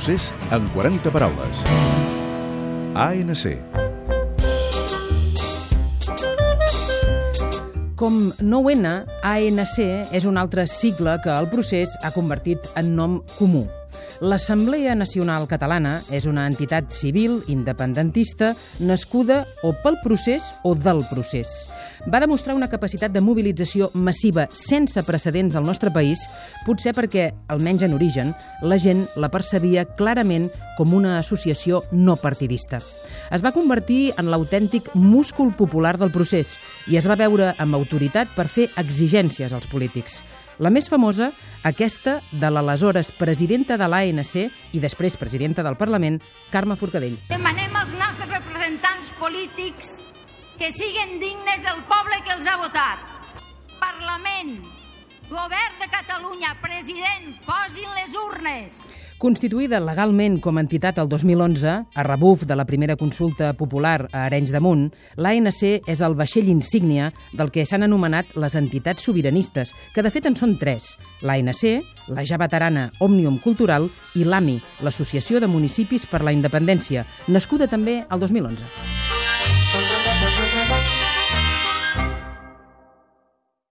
Procés en 40 paraules. ANC. Com 9N, ANC és un altre sigle que el procés ha convertit en nom comú. L'Assemblea Nacional Catalana és una entitat civil independentista nascuda o pel procés o del procés. Va demostrar una capacitat de mobilització massiva sense precedents al nostre país, potser perquè, almenys en origen, la gent la percebia clarament com una associació no partidista. Es va convertir en l'autèntic múscul popular del procés i es va veure amb autoritat per fer exigències als polítics. La més famosa, aquesta de l'aleshores presidenta de l'ANC i després presidenta del Parlament, Carme Forcadell. Demanem als nostres representants polítics que siguin dignes del poble que els ha votat. Parlament, govern de Catalunya, president, posin les urnes. Constituïda legalment com a entitat el 2011, a rebuf de la primera consulta popular a Arenys de Munt, l'ANC és el vaixell insígnia del que s'han anomenat les entitats sobiranistes, que de fet en són tres, l'ANC, la ja veterana Òmnium Cultural i l'AMI, l'Associació de Municipis per la Independència, nascuda també el 2011.